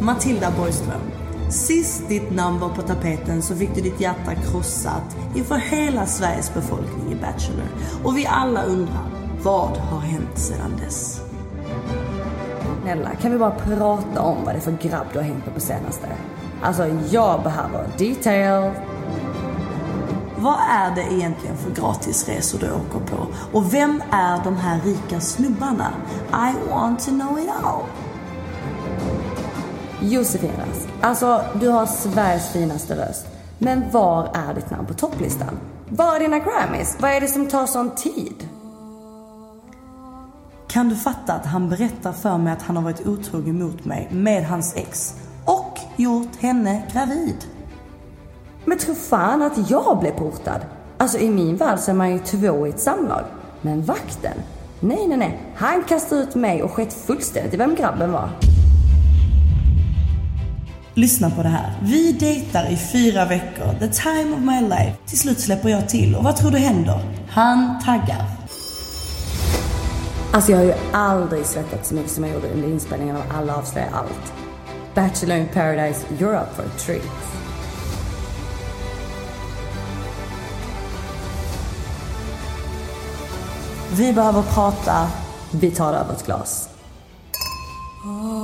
Matilda Borgström. Sist ditt namn var på tapeten så fick du ditt hjärta krossat inför hela Sveriges befolkning i Bachelor. Och vi alla undrar, vad har hänt sedan dess? Snälla, kan vi bara prata om vad det är för grabb du har hängt med på senaste? Alltså, jag behöver detail. Vad är det egentligen för gratisresor du åker på? Och vem är de här rika snubbarna? I want to know it all. Josefin Rask, alltså du har Sveriges finaste röst. Men var är ditt namn på topplistan? Var är dina Grammys? Vad är det som tar sån tid? Kan du fatta att han berättar för mig att han har varit otrogen mot mig med hans ex och gjort henne gravid? Men tro fan att jag blev portad. Alltså i min värld så är man ju två i ett samlag. Men vakten? Nej, nej, nej. Han kastade ut mig och skett fullständigt i vem grabben var. Lyssna på det här. Vi dejtar i fyra veckor. The time of my life. Till slut släpper jag till. Och vad tror du händer? Han taggar. Alltså jag har ju aldrig svettat så mycket som jag gjorde under inspelningen av Alla avslöjar allt. Bachelor in paradise, you're up for a treat. Vi behöver prata. Vi tar över ett glas. Oh.